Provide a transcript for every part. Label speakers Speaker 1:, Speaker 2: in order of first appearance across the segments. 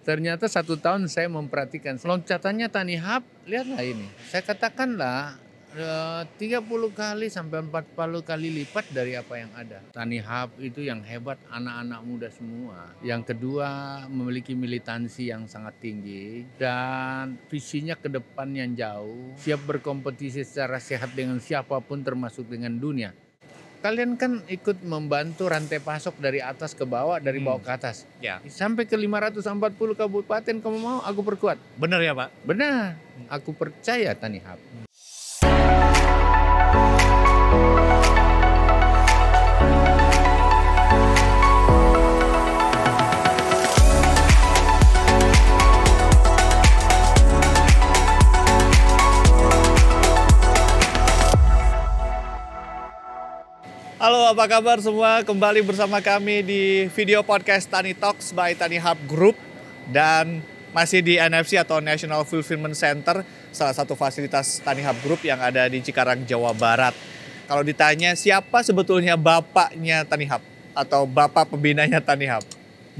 Speaker 1: Ternyata satu tahun saya memperhatikan loncatannya Tani Hub, lihatlah ini. Saya katakanlah eh, 30 kali sampai 40 kali lipat dari apa yang ada. Tani Hub itu yang hebat anak-anak muda semua. Yang kedua memiliki militansi yang sangat tinggi dan visinya ke depan yang jauh, siap berkompetisi secara sehat dengan siapa pun termasuk dengan dunia. Kalian kan ikut membantu rantai pasok dari atas ke bawah, dari
Speaker 2: Hmm.
Speaker 1: bawah ke atas.
Speaker 2: Ya.
Speaker 1: Sampai ke 540 kabupaten kamu mau aku perkuat.
Speaker 2: Benar ya Pak?
Speaker 1: Benar, aku percaya Tani Hub.
Speaker 2: Apa kabar semua kembali bersama kami di video podcast Tani Talks by Tani Hub Group dan masih di NFC atau National Fulfillment Center salah satu fasilitas Tani Hub Group yang ada di Cikarang Jawa Barat. Kalau ditanya siapa sebetulnya bapaknya Tani Hub atau bapak pembinanya Tani Hub?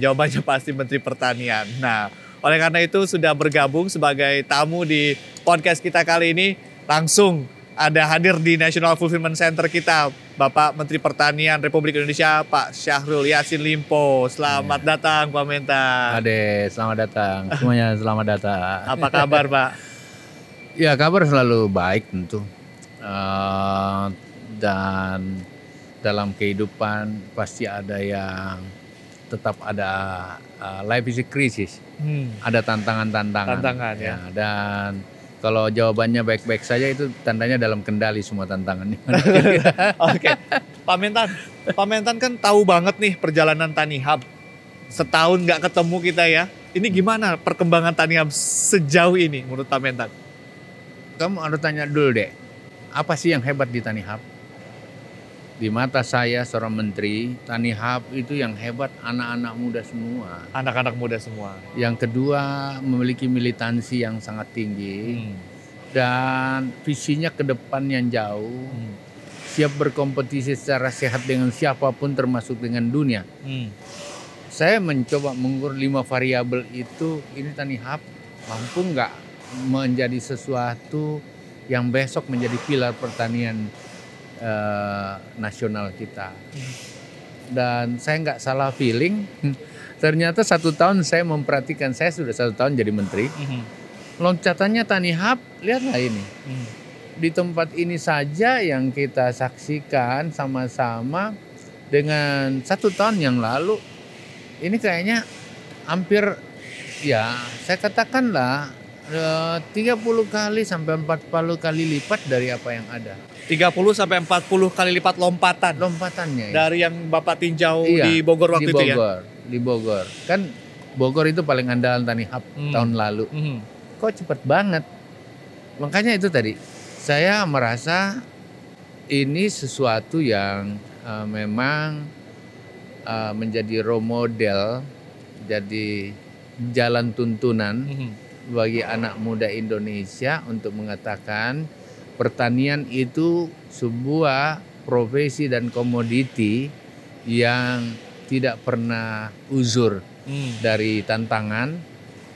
Speaker 2: Jawabannya pasti Menteri Pertanian. Nah, oleh karena itu sudah bergabung sebagai tamu di podcast kita kali ini langsung ada hadir di National Fulfillment Center kita Bapak Menteri Pertanian Republik Indonesia Pak Syahrul Yassin Limpo. Selamat datang Pak Mentan.
Speaker 1: Ade, selamat datang. Semuanya selamat datang.
Speaker 2: Apa kabar Pak?
Speaker 1: Ya kabar selalu baik tentu. Eh, dan dalam kehidupan pasti ada yang tetap ada eh, life is a crisis.
Speaker 2: Hmm.
Speaker 1: Ada tantangan-tantangan.
Speaker 2: Tantangan, ya.
Speaker 1: Dan kalau jawabannya baik-baik saja itu tandanya dalam kendali semua tantangannya.
Speaker 2: Oke, Pak Mentan, Pak Mentan kan tahu banget nih perjalanan Tani Hub. Setahun nggak ketemu kita ya. Ini gimana perkembangan Tani Hub sejauh ini menurut Pak Mentan?
Speaker 1: Kamu harus tanya dulu deh, apa sih yang hebat di Tani Hub? Di mata saya seorang menteri, Tani Hub itu yang hebat anak-anak muda semua.
Speaker 2: Anak-anak muda semua.
Speaker 1: Yang kedua memiliki militansi yang sangat tinggi
Speaker 2: Hmm.
Speaker 1: dan visinya ke depan yang jauh,
Speaker 2: Hmm.
Speaker 1: siap berkompetisi secara sehat dengan siapa pun termasuk dengan dunia.
Speaker 2: Hmm.
Speaker 1: Saya mencoba mengukur lima variabel itu, ini Tani Hub mampu nggak menjadi sesuatu yang besok menjadi pilar pertanian eh, nasional kita. Dan saya nggak salah feeling, ternyata satu tahun saya memperhatikan, saya sudah satu tahun jadi menteri,
Speaker 2: Hmm.
Speaker 1: loncatannya Tani Hub, lihatlah ini.
Speaker 2: Hmm.
Speaker 1: Di tempat ini saja yang kita saksikan sama-sama dengan satu tahun yang lalu, ini kayaknya hampir ya saya katakanlah 30 kali sampai 40 kali lipat dari apa yang ada
Speaker 2: 30 sampai 40 kali lipat lompatan
Speaker 1: lompatannya ya.
Speaker 2: dari yang Bapak tinjau
Speaker 1: Iya,
Speaker 2: di Bogor waktu
Speaker 1: di
Speaker 2: itu ya.
Speaker 1: Bogor, di Bogor. Kan Bogor itu paling andalan Tani Hub
Speaker 2: Hmm.
Speaker 1: tahun lalu.
Speaker 2: Hmm.
Speaker 1: Kok cepet banget? Makanya itu tadi saya merasa ini sesuatu yang eh, memang eh, menjadi role model, jadi jalan tuntunan
Speaker 2: Hmm.
Speaker 1: Bagi anak muda Indonesia untuk mengatakan pertanian itu sebuah profesi dan komoditi yang tidak pernah uzur
Speaker 2: Hmm.
Speaker 1: dari tantangan,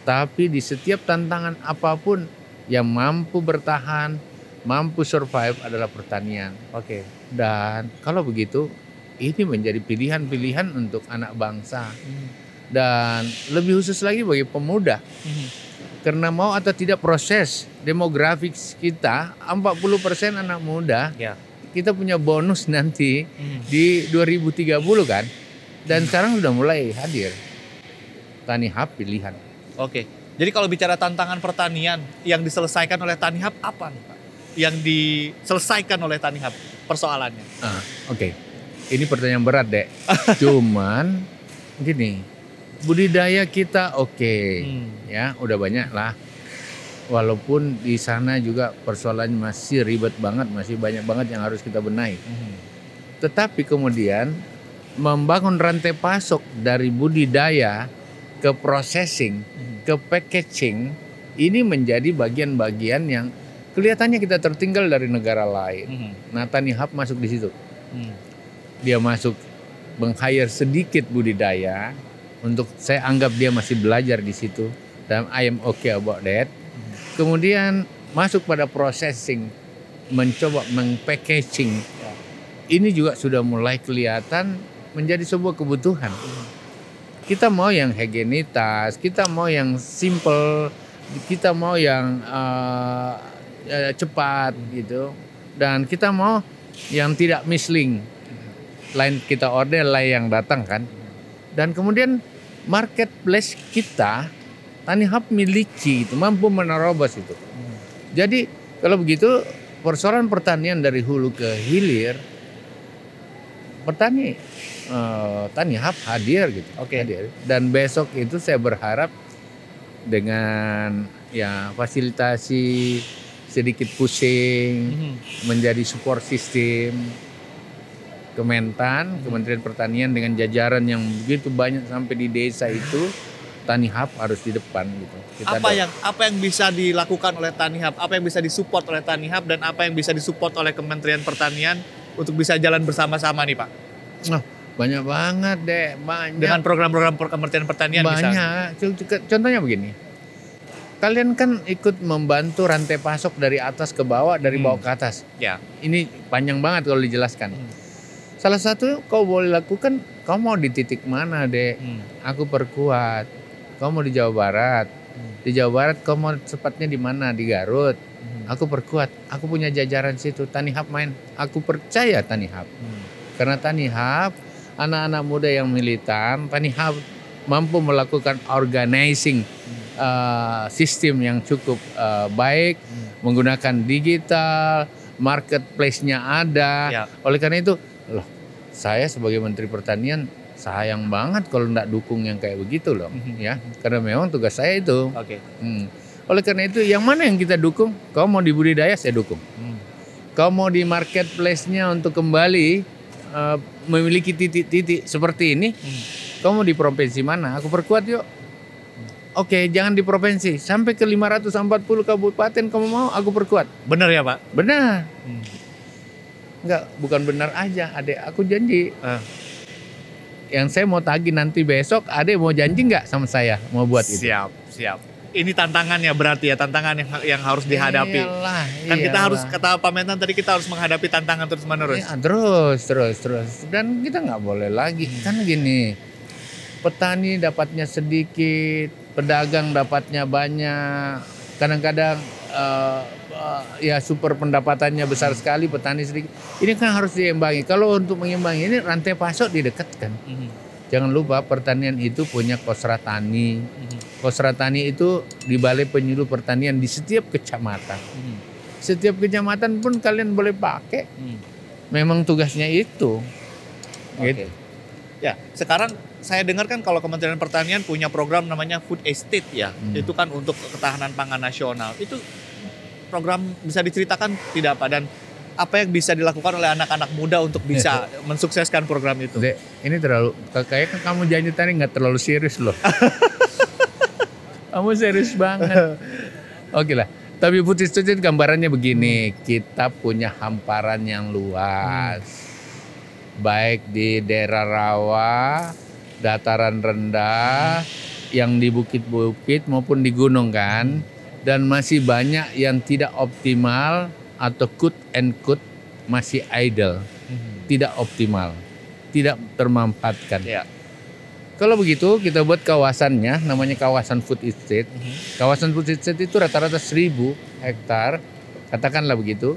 Speaker 1: tapi di setiap tantangan apa pun yang mampu bertahan, mampu survive adalah pertanian.
Speaker 2: Oke.
Speaker 1: Dan kalau begitu, ini menjadi pilihan-pilihan untuk anak bangsa
Speaker 2: Hmm.
Speaker 1: dan lebih khusus lagi bagi pemuda.
Speaker 2: Hmm.
Speaker 1: Karena mau atau tidak proses demografik kita 40% anak muda,
Speaker 2: Ya.
Speaker 1: kita punya bonus nanti
Speaker 2: Hmm.
Speaker 1: di 2030 kan. Dan sekarang sudah mulai hadir. Tani Hub pilihan.
Speaker 2: Oke. Jadi kalau bicara tantangan pertanian yang diselesaikan oleh Tani Hub apa nih Pak? Yang diselesaikan oleh Tani Hub persoalannya.
Speaker 1: Ah, oke. Ini pertanyaan berat, Dek. Cuman gini, budidaya kita oke.
Speaker 2: Hmm.
Speaker 1: Ya, udah banyak lah. Walaupun di sana juga persoalannya masih ribet banget, masih banyak banget yang harus kita benahi.
Speaker 2: Hmm.
Speaker 1: Tetapi kemudian membangun rantai pasok dari budidaya ke processing,
Speaker 2: Hmm.
Speaker 1: ke packaging, ini menjadi bagian-bagian yang kelihatannya kita tertinggal dari negara lain.
Speaker 2: Hmm.
Speaker 1: Nah, Tani Hub masuk di situ.
Speaker 2: Hmm.
Speaker 1: Dia masuk meng-hire sedikit budidaya, untuk saya anggap dia masih belajar di situ dan I am okay about that. Kemudian masuk pada processing, mencoba mengpackaging. Ini juga sudah mulai kelihatan menjadi sebuah kebutuhan. Kita mau yang higienitas, kita mau yang simple, kita mau yang uh, cepat gitu, dan kita mau yang tidak misling. Lain kita order, lain yang datang kan. Dan kemudian marketplace kita Tani Hub miliki itu mampu menerobos itu. Jadi kalau begitu persoalan pertanian dari hulu ke hilir petani uh, Tani Hub hadir gitu.
Speaker 2: Oke.
Speaker 1: Hadir. Dan besok itu saya berharap dengan ya fasilitasi sedikit pusing
Speaker 2: Mhm.
Speaker 1: menjadi support system Kementan, Kementerian Pertanian dengan jajaran yang begitu banyak sampai di desa itu Tani Hub harus di depan gitu. Kita
Speaker 2: Apa
Speaker 1: do-
Speaker 2: yang apa yang bisa dilakukan oleh Tani Hub? Apa yang bisa disupport oleh Tani Hub dan apa yang bisa disupport oleh Kementerian Pertanian untuk bisa jalan bersama-sama nih Pak?
Speaker 1: Oh, banyak banget deh, banyak.
Speaker 2: Dengan program-program Kementerian Pertanian misalnya.
Speaker 1: banyak. Co- Contohnya begini. Kalian kan ikut membantu rantai pasok dari atas ke bawah, dari
Speaker 2: Hmm.
Speaker 1: bawah ke atas.
Speaker 2: Ya.
Speaker 1: Ini panjang banget kalau dijelaskan.
Speaker 2: Hmm.
Speaker 1: Salah satu kau boleh lakukan, kau mau di titik mana dek?
Speaker 2: Hmm.
Speaker 1: Aku perkuat. Kau mau di Jawa Barat. Di Jawa Barat kau mau sepatnya di mana? Di Garut.
Speaker 2: Hmm.
Speaker 1: Aku perkuat. Aku punya jajaran situ. Tani Hub main. Aku percaya Tani Hub.
Speaker 2: Hmm.
Speaker 1: Karena Tani Hub, anak-anak muda yang militan, Tani Hub mampu melakukan organizing uh, sistem yang cukup uh, baik,
Speaker 2: Hmm.
Speaker 1: menggunakan digital, marketplace-nya ada.
Speaker 2: Ya.
Speaker 1: Oleh karena itu, saya sebagai Menteri Pertanian sayang banget kalau nggak dukung yang kayak begitu loh,
Speaker 2: Mhm.
Speaker 1: ya. Karena memang tugas saya itu.
Speaker 2: Oke.
Speaker 1: Hmm. Oleh karena itu, yang mana yang kita dukung? Kau mau di budidaya, saya dukung.
Speaker 2: Hmm.
Speaker 1: Kau mau di marketplace-nya untuk kembali uh, memiliki titik-titik seperti ini,
Speaker 2: Hmm.
Speaker 1: kau mau di provinsi mana? Aku perkuat yuk. Oke, jangan di provinsi. Sampai ke 540 kabupaten kamu mau, aku perkuat.
Speaker 2: Bener ya Pak?
Speaker 1: Benar.
Speaker 2: Hmm.
Speaker 1: Enggak, bukan benar aja, adek. Aku janji.
Speaker 2: Ah.
Speaker 1: Yang saya mau tagih nanti besok, adek mau janji nggak sama saya mau buat itu?
Speaker 2: Siap, siap. Ini tantangannya berarti ya, tantangan yang yang harus dihadapi.
Speaker 1: Iyalah,
Speaker 2: Kan kita harus kata Pak Mentan tadi kita harus menghadapi tantangan terus menerus.
Speaker 1: Iya, terus, terus, terus. Dan kita nggak boleh lagi. Kan gini, petani dapatnya sedikit, pedagang dapatnya banyak. Kadang-kadang eh, ya super pendapatannya besar sekali, petani sedikit. Ini kan harus diimbangi. Kalau untuk mengimbangi ini rantai pasok didekatkan.
Speaker 2: Mhm.
Speaker 1: Jangan lupa pertanian itu punya kosra tani.
Speaker 2: Mhm.
Speaker 1: Kosra tani itu di Balai Penyuluh Pertanian di setiap kecamatan.
Speaker 2: Mhm.
Speaker 1: Setiap kecamatan pun kalian boleh pakai.
Speaker 2: Mhm.
Speaker 1: Memang tugasnya itu.
Speaker 2: Oke.
Speaker 1: Gitu.
Speaker 2: Ya, sekarang saya dengar kan kalau Kementerian Pertanian punya program namanya Food Estate ya.
Speaker 1: Hmm.
Speaker 2: Itu kan untuk ketahanan pangan nasional. Itu program bisa diceritakan tidak Pak dan apa yang bisa dilakukan oleh anak-anak muda untuk bisa mensukseskan program itu?
Speaker 1: Dek, ini terlalu kayaknya kan kamu janji tadi nggak terlalu serius loh. kamu serius banget. Oke lah. Tapi putih itu gambarannya begini, kita punya hamparan yang luas. Baik di daerah rawa, dataran rendah, yang di bukit-bukit maupun di gunung kan. Dan masih banyak yang tidak optimal atau cut and cut masih idle
Speaker 2: Mhm.
Speaker 1: tidak optimal, tidak termanfaatkan.
Speaker 2: Ya.
Speaker 1: Kalau begitu kita buat kawasannya, namanya kawasan food estate.
Speaker 2: Mhm.
Speaker 1: Kawasan food estate itu rata-rata 1000 hektar, katakanlah begitu,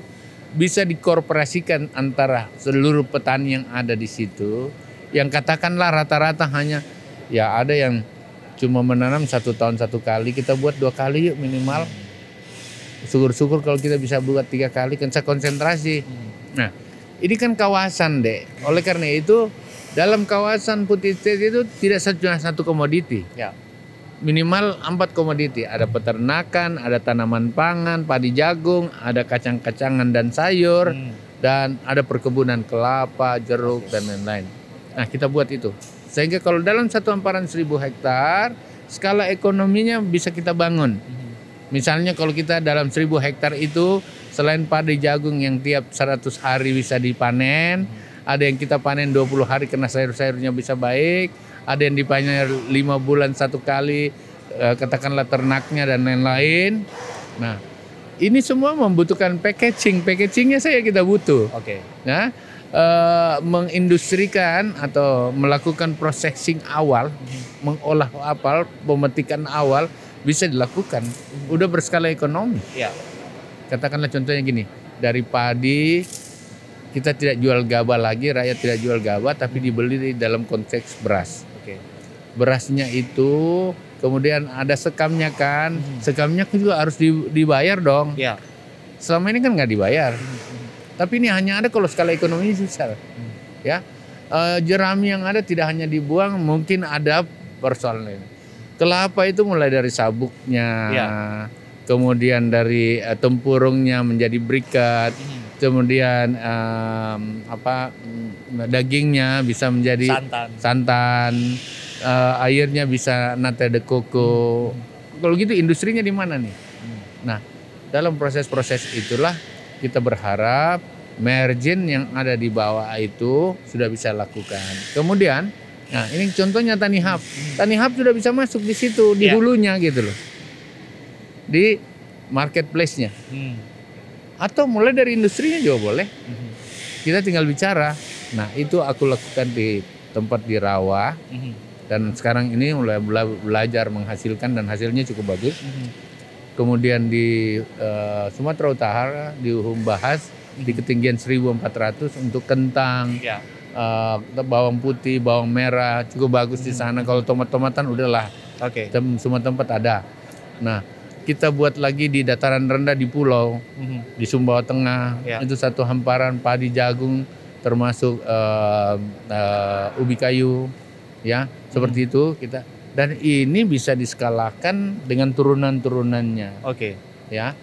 Speaker 1: bisa dikorporasikan antara seluruh petani yang ada di situ. Yang katakanlah rata-rata hanya, ya ada yang cuma menanam satu tahun satu kali, kita buat dua kali yuk minimal. Syukur-syukur kalau kita bisa buat tiga kali, kan saya konsentrasi.
Speaker 2: Mhm.
Speaker 1: Nah, ini kan kawasan dek. Oleh karena itu, dalam kawasan putih estate itu tidak cuma satu komoditi.
Speaker 2: Ya.
Speaker 1: Minimal empat komoditi. Ada peternakan, ada tanaman pangan, padi jagung, ada kacang-kacangan dan sayur,
Speaker 2: Hmm.
Speaker 1: dan ada perkebunan kelapa, jeruk, dan lain-lain. Nah, kita buat itu. Sehingga kalau dalam satu hamparan 1000 hektar, skala ekonominya bisa kita bangun.
Speaker 2: Mhm.
Speaker 1: Misalnya kalau kita dalam 1000 hektar itu selain padi jagung yang tiap 100 hari bisa dipanen, ada yang kita panen 20 hari karena sayur-sayurnya bisa baik, ada yang dibayar lima bulan satu kali, eh, katakanlah ternaknya dan lain-lain. Nah, ini semua membutuhkan packaging. Packagingnya saya kita butuh.
Speaker 2: Oke.
Speaker 1: Ya, eh, mengindustrikan atau melakukan processing awal, mengolah apal, pemetikan awal bisa dilakukan. Udah berskala ekonomi.
Speaker 2: Iya.
Speaker 1: Katakanlah contohnya gini, dari padi kita tidak jual gabah lagi, rakyat tidak jual gabah, tapi dibeli di dalam konteks beras.
Speaker 2: Oke.
Speaker 1: Berasnya itu kemudian ada sekamnya kan, sekamnya juga harus di- dibayar dong.
Speaker 2: Iya.
Speaker 1: Selama ini kan nggak dibayar. Tapi ini hanya ada kalau skala ekonomi susah. Ya, Eh, jerami yang ada tidak hanya dibuang, mungkin ada persoalan lain. Kelapa itu mulai dari sabuknya,
Speaker 2: Ya.
Speaker 1: kemudian dari eh, tempurungnya menjadi brikat, kemudian em, apa mm, dagingnya bisa menjadi
Speaker 2: Santan.
Speaker 1: santan, eh, airnya bisa nata de coco. Kalau gitu industrinya di mana nih? Nah, dalam proses-proses itulah kita berharap margin yang ada di bawah itu sudah bisa lakukan. Kemudian, nah ini contohnya Tani Hub. Tani Hub sudah bisa masuk di situ, di
Speaker 2: Ya.
Speaker 1: hulunya gitu loh. Di marketplace-nya.
Speaker 2: Hmm.
Speaker 1: Atau mulai dari industrinya juga boleh.
Speaker 2: Mhm.
Speaker 1: Kita tinggal bicara. Nah, itu aku lakukan di tempat di Rawa
Speaker 2: Mhm.
Speaker 1: dan sekarang ini mulai bela- belajar menghasilkan dan hasilnya cukup bagus.
Speaker 2: Mhm.
Speaker 1: Kemudian di eh, Sumatera Utara di Humbahas di ketinggian 1400 untuk kentang,
Speaker 2: Iya.
Speaker 1: eh, bawang putih, bawang merah cukup bagus di sana. Kalau tomat-tomatan udahlah
Speaker 2: Oke.
Speaker 1: tem- semua tempat ada. Nah, kita buat lagi di dataran rendah di pulau
Speaker 2: Mhm.
Speaker 1: di Sumbawa Tengah
Speaker 2: Ya.
Speaker 1: itu satu hamparan padi jagung termasuk eh, eh, ubi kayu ya seperti itu kita dan ini bisa diskalakan dengan turunan-turunannya
Speaker 2: Oke.
Speaker 1: ya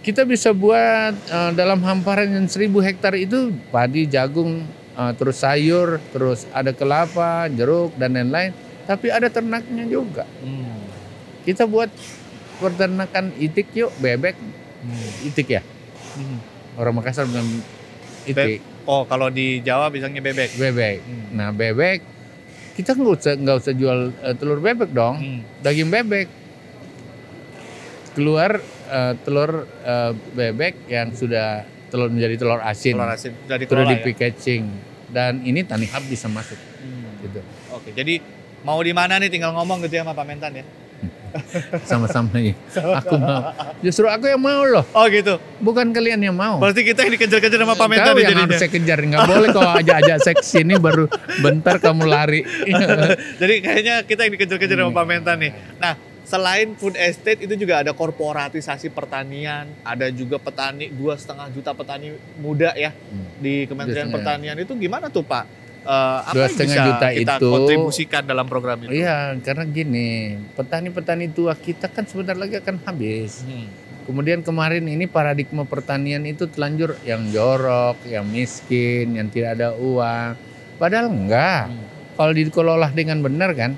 Speaker 1: kita bisa buat eh, dalam hamparan yang 1000 hektar itu padi jagung eh, terus sayur terus ada kelapa jeruk dan lain-lain tapi ada ternaknya juga
Speaker 2: Hmm.
Speaker 1: kita buat peternakan itik yuk bebek
Speaker 2: Hmm.
Speaker 1: itik ya
Speaker 2: Mhm.
Speaker 1: orang Makassar bilang itik
Speaker 2: Oh, kalau di Jawa bilangnya bebek.
Speaker 1: bebek
Speaker 2: Hmm.
Speaker 1: nah bebek kita nggak usah nggak usah jual eh, telur bebek dong
Speaker 2: Hmm.
Speaker 1: daging bebek keluar eh, telur eh, bebek yang sudah telur menjadi telur asin
Speaker 2: Telur asin dari
Speaker 1: sudah di
Speaker 2: ya.
Speaker 1: packaging dan ini tani hub bisa masuk
Speaker 2: Hmm.
Speaker 1: gitu
Speaker 2: Oke, jadi mau di mana nih tinggal ngomong gitu ya sama Pak Mentan ya.
Speaker 1: Sama-sama ya aku mau justru aku yang mau loh
Speaker 2: Oh gitu.
Speaker 1: bukan kalian yang mau
Speaker 2: Berarti kita yang dikejar-kejar sama Pak Mentan
Speaker 1: Kau
Speaker 2: nih
Speaker 1: yang
Speaker 2: jadinya.
Speaker 1: harus saya kejar nggak boleh kau ajak-ajak saya ke sini baru bentar kamu lari
Speaker 2: Jadi kayaknya kita yang dikejar-kejar sama. Pak Mentan nih. Nah, selain food estate itu juga ada korporatisasi pertanian, ada juga petani dua setengah juta petani muda ya
Speaker 1: Hmm.
Speaker 2: di Kementerian
Speaker 1: setengah.
Speaker 2: Pertanian itu gimana tuh Pak? Eh, apa
Speaker 1: Dua
Speaker 2: yang bisa
Speaker 1: juta
Speaker 2: kita
Speaker 1: itu-
Speaker 2: kontribusikan dalam program itu?
Speaker 1: Iya, karena gini, petani-petani tua kita kan sebentar lagi akan habis.
Speaker 2: Hmm.
Speaker 1: Kemudian kemarin ini paradigma pertanian itu telanjur yang jorok, yang miskin, yang tidak ada uang. Padahal enggak.
Speaker 2: Hmm.
Speaker 1: Kalau dikelola dengan benar kan,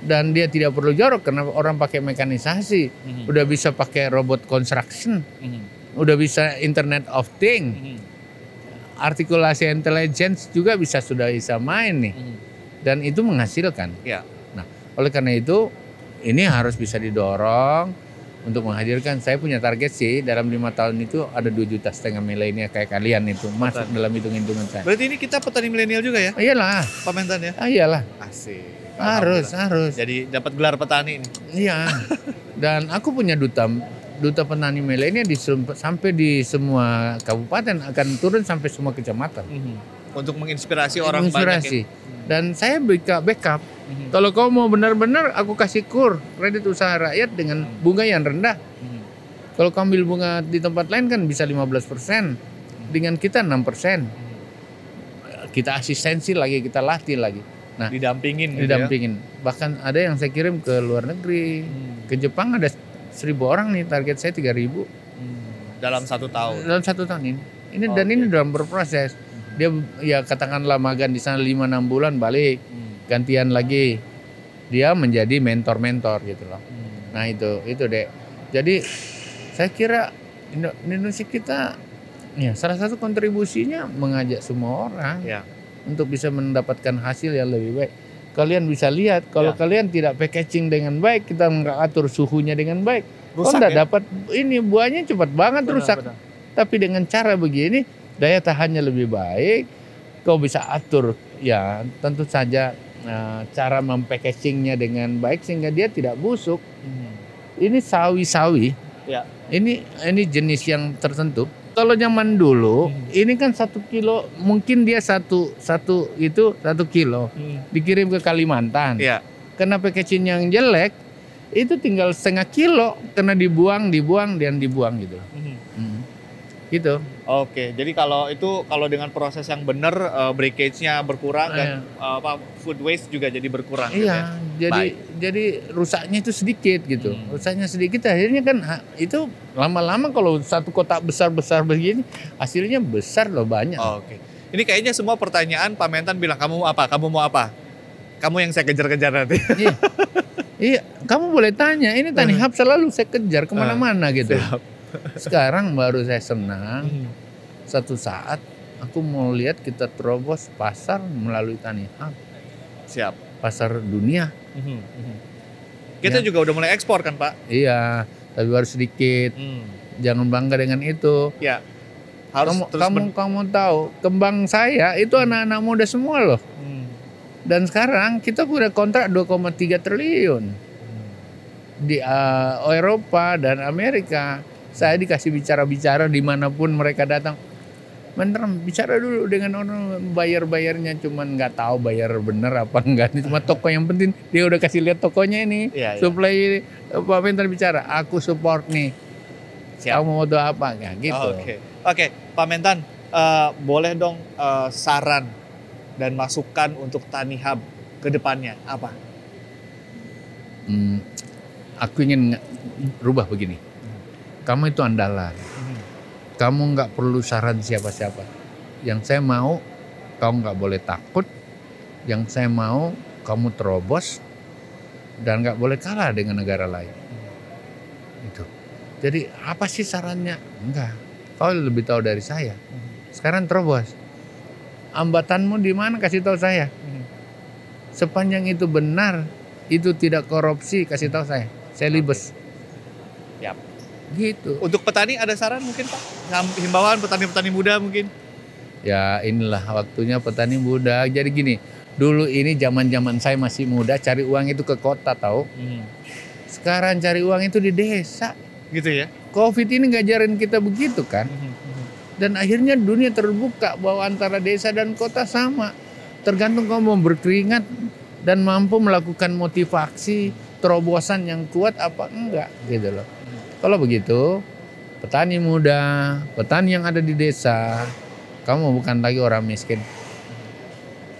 Speaker 1: dan dia tidak perlu jorok karena orang pakai mekanisasi,
Speaker 2: Hmm.
Speaker 1: udah bisa pakai robot construction,
Speaker 2: Hmm.
Speaker 1: udah bisa Internet of Things,
Speaker 2: Hmm.
Speaker 1: Artikulasi intelligence juga bisa sudah bisa main nih.
Speaker 2: Hmm.
Speaker 1: dan itu menghasilkan.
Speaker 2: Ya.
Speaker 1: Nah, oleh karena itu ini harus bisa didorong untuk menghadirkan. Saya punya target sih dalam lima tahun itu ada dua juta setengah milenial kayak kalian itu masuk dalam hitung-hitungan saya.
Speaker 2: Berarti ini kita petani milenial juga ya,
Speaker 1: Iyalah,
Speaker 2: Pak Mentan ya?
Speaker 1: ah, iyalah,
Speaker 2: Asik.
Speaker 1: harus, harus.
Speaker 2: Jadi dapat gelar petani ini.
Speaker 1: Iya. Dan aku punya duta duta petani milenial di sem- sampai di semua kabupaten akan turun sampai semua kecamatan.
Speaker 2: Untuk menginspirasi orang banyak.
Speaker 1: Inspirasi. Dan saya backup, backup.
Speaker 2: Ya.
Speaker 1: Kalau kau mau benar-benar aku kasih kur kredit usaha rakyat dengan bunga yang rendah.
Speaker 2: Mhm.
Speaker 1: Kalau kau ambil bunga di tempat lain kan bisa 15%. Dengan kita 6%. Kita asistensi lagi, kita latih lagi. Nah,
Speaker 2: Didampingin gitu ya.
Speaker 1: didampingin. Bahkan ada yang saya kirim ke luar negeri.
Speaker 2: Hmm.
Speaker 1: Ke Jepang ada 1000 orang nih, target saya 3000
Speaker 2: Hmm. Dalam satu tahun.
Speaker 1: dalam satu tahun ini. Ini dan
Speaker 2: Oke.
Speaker 1: ini dalam berproses. Dia ya katakanlah magang di sana 5 6 bulan balik,
Speaker 2: Hmm.
Speaker 1: gantian lagi. Dia menjadi mentor-mentor gitu loh.
Speaker 2: Hmm.
Speaker 1: Nah itu itu dek. Jadi saya kira Indo- Indonesia kita ya salah satu kontribusinya mengajak semua orang
Speaker 2: Ya.
Speaker 1: untuk bisa mendapatkan hasil yang lebih baik. Kalian bisa lihat kalau
Speaker 2: Ya.
Speaker 1: kalian tidak packaging dengan baik, kita nggak atur suhunya dengan baik,
Speaker 2: Rusak
Speaker 1: nggak
Speaker 2: ya?
Speaker 1: dapat ini buahnya cepat banget
Speaker 2: Benar,
Speaker 1: rusak.
Speaker 2: benar.
Speaker 1: Tapi dengan cara begini daya tahannya lebih baik, kau bisa atur ya tentu saja eh, cara mempackagingnya dengan baik sehingga dia tidak busuk.
Speaker 2: Hmm.
Speaker 1: Ini sawi-sawi.
Speaker 2: Ya.
Speaker 1: Ini ini jenis yang tertentu. Kalau zaman dulu,
Speaker 2: Hmm.
Speaker 1: ini kan satu kilo, mungkin dia satu satu itu satu kilo
Speaker 2: Hmm.
Speaker 1: dikirim ke Kalimantan.
Speaker 2: Iya.
Speaker 1: Karena packaging yang jelek, itu tinggal setengah kilo, kena dibuang, dibuang dan dibuang gitu.
Speaker 2: Hmm.
Speaker 1: Hmm. Gitu.
Speaker 2: Oke, jadi kalau itu kalau dengan proses yang benar eh, breakage-nya berkurang dan
Speaker 1: Iya.
Speaker 2: eh, apa food waste juga jadi berkurang gitu ya.
Speaker 1: Iya, jadi
Speaker 2: Baik.
Speaker 1: jadi rusaknya itu sedikit gitu.
Speaker 2: Hmm.
Speaker 1: Rusaknya sedikit akhirnya kan ha, itu lama-lama kalau satu kotak besar-besar begini hasilnya besar loh banyak.
Speaker 2: Oke. Ini kayaknya semua pertanyaan Pak Mentan bilang kamu mau apa? Kamu mau apa? Kamu yang saya kejar-kejar nanti.
Speaker 1: Iya. Iya, kamu boleh tanya. Ini Tani Hub selalu saya kejar ke mana-mana gitu.
Speaker 2: Siap.
Speaker 1: Sekarang baru saya senang.
Speaker 2: Hmm.
Speaker 1: Satu saat aku mau lihat kita terobos pasar melalui Tani Hub,
Speaker 2: Siap.
Speaker 1: pasar dunia.
Speaker 2: Mhm, mhm. Kita
Speaker 1: Ya.
Speaker 2: juga udah mulai ekspor kan Pak?
Speaker 1: Iya, tapi baru sedikit.
Speaker 2: Hmm.
Speaker 1: Jangan bangga dengan itu.
Speaker 2: Ya. Harus
Speaker 1: kamu
Speaker 2: terus
Speaker 1: kamu kamu tahu kembang saya itu anak-anak muda semua loh.
Speaker 2: Hmm.
Speaker 1: Dan sekarang kita udah kontrak 2,3 triliun di uh, Eropa dan Amerika. Saya dikasih bicara-bicara di mana pun mereka datang. Bener, bicara dulu dengan orang bayar-bayarnya cuman nggak tahu bayar bener apa enggak. Cuma toko yang penting dia udah kasih lihat tokonya ini.
Speaker 2: Iya.
Speaker 1: Supply eh, Pak Mentan bicara, aku support nih.
Speaker 2: Siap.
Speaker 1: Kamu mau doa apa? Ya, gitu.
Speaker 2: Oke. Oke, Pak Mentan, eh, boleh dong eh, saran dan masukan untuk Tani Hub ke depannya apa?
Speaker 1: Hmm, aku ingin rubah begini. Kamu itu andalan. Kamu nggak perlu saran siapa-siapa. Yang saya mau, kamu nggak boleh takut. Yang saya mau, kamu terobos dan nggak boleh kalah dengan negara lain. Itu. Jadi apa sih sarannya? Enggak. Kau lebih tahu dari saya. Sekarang terobos. Hambatanmu di mana? Kasih tahu saya. Sepanjang itu benar, itu tidak korupsi, kasih tahu saya. Saya libes.
Speaker 2: Yap.
Speaker 1: Gitu.
Speaker 2: Untuk petani ada saran mungkin Pak? Himbauan petani-petani muda mungkin?
Speaker 1: Ya inilah waktunya petani muda. Jadi gini, dulu ini zaman-zaman saya masih muda cari uang itu ke kota tahu. Sekarang cari uang itu di desa.
Speaker 2: Gitu ya?
Speaker 1: Covid ini ngajarin kita begitu kan. Dan akhirnya dunia terbuka bahwa antara desa dan kota sama. Tergantung kamu mau berkeringat dan mampu melakukan motivasi terobosan yang kuat apa enggak gitu loh. Kalau begitu, petani muda, petani yang ada di desa, kamu bukan lagi orang miskin.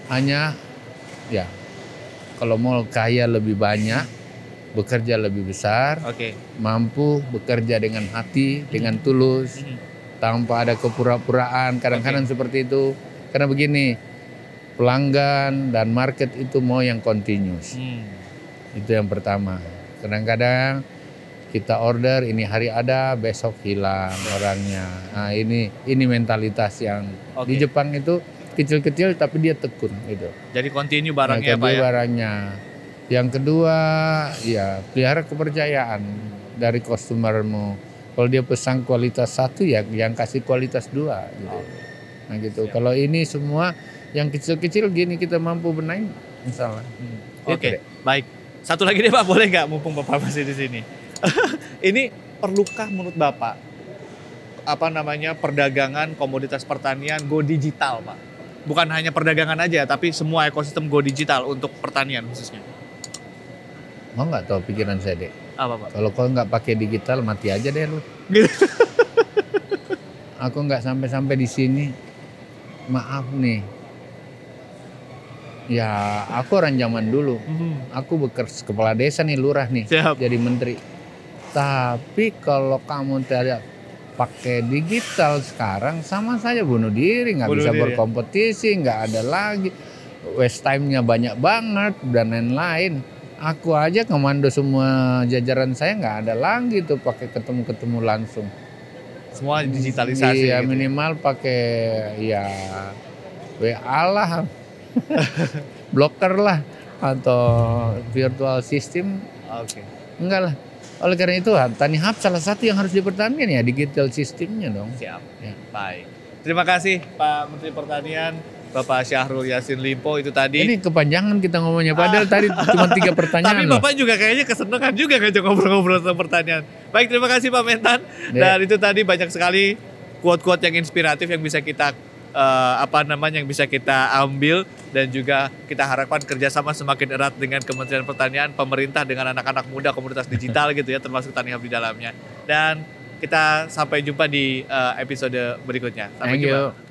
Speaker 1: Hanya ya kalau mau kaya lebih banyak, bekerja lebih besar,
Speaker 2: Oke.
Speaker 1: mampu bekerja dengan hati, dengan tulus, tanpa ada kepura-puraan. Kadang-kadang seperti itu. Karena begini, pelanggan dan market itu mau yang continuous. Itu yang pertama. Kadang-kadang kita order ini hari ada, besok hilang orangnya. Nah, ini ini mentalitas yang
Speaker 2: Oke.
Speaker 1: di Jepang itu kecil-kecil tapi dia tekun gitu.
Speaker 2: Jadi continue barangnya
Speaker 1: kedua
Speaker 2: Pak ya?
Speaker 1: barangnya. Yang kedua, ya pelihara kepercayaan dari customermu. Kalau dia pesan kualitas satu ya yang kasih kualitas dua gitu. Nah gitu.
Speaker 2: Siap.
Speaker 1: Kalau ini semua yang kecil-kecil gini kita mampu benahi, misalnya.
Speaker 2: Oke,
Speaker 1: Gitu deh.
Speaker 2: baik. Satu lagi deh Pak, boleh nggak mumpung Bapak masih di sini? Ini perlukah menurut Bapak apa namanya perdagangan komoditas pertanian go digital Pak? Bukan hanya perdagangan aja, tapi semua ekosistem go digital untuk pertanian khususnya.
Speaker 1: Mau nggak tahu pikiran saya deh.
Speaker 2: Apa Pak?
Speaker 1: Kalau kau nggak pakai digital mati aja deh lu.
Speaker 2: Gitu.
Speaker 1: Aku nggak sampai-sampai di sini. Maaf nih. Ya aku orang zaman dulu. Aku bekerja kepala desa nih lurah nih.
Speaker 2: Siap.
Speaker 1: jadi menteri. Tapi kalau kamu tidak pakai digital sekarang sama saja bunuh diri, nggak bisa
Speaker 2: diri, ya?
Speaker 1: berkompetisi, nggak ada lagi. Waste time-nya banyak banget dan lain-lain. Aku aja komando semua jajaran saya nggak ada lagi tuh pakai ketemu-ketemu langsung.
Speaker 2: Semua digitalisasi.
Speaker 1: Iya
Speaker 2: gitu ya.
Speaker 1: minimal pakai ya WA lah, bloker lah. atau virtual system
Speaker 2: Oke.
Speaker 1: enggak lah. Oleh karena itu Tani Hub salah satu yang harus dipertahankan ya digital sistemnya dong.
Speaker 2: Siap.
Speaker 1: Ya.
Speaker 2: Baik. Terima kasih Pak Menteri Pertanian, Bapak Syahrul Yassin Limpo itu tadi.
Speaker 1: Ini kepanjangan kita ngomongnya padahal tadi cuma tiga
Speaker 2: Tapi
Speaker 1: pertanyaan loh.
Speaker 2: Bapak juga kayaknya kesenangan juga ngajak ngobrol-ngobrol tentang pertanian. Baik, terima kasih Pak Mentan.
Speaker 1: Ya.
Speaker 2: Dan itu tadi banyak sekali quote-quote yang inspiratif yang bisa kita eh, apa namanya yang bisa kita ambil dan juga kita harapkan kerjasama semakin erat dengan Kementerian Pertanian, pemerintah dengan anak-anak muda, komunitas digital gitu ya, termasuk Tani Hub di dalamnya. Dan kita sampai jumpa di eh, episode berikutnya. Sampai
Speaker 1: Thank
Speaker 2: jumpa.
Speaker 1: you.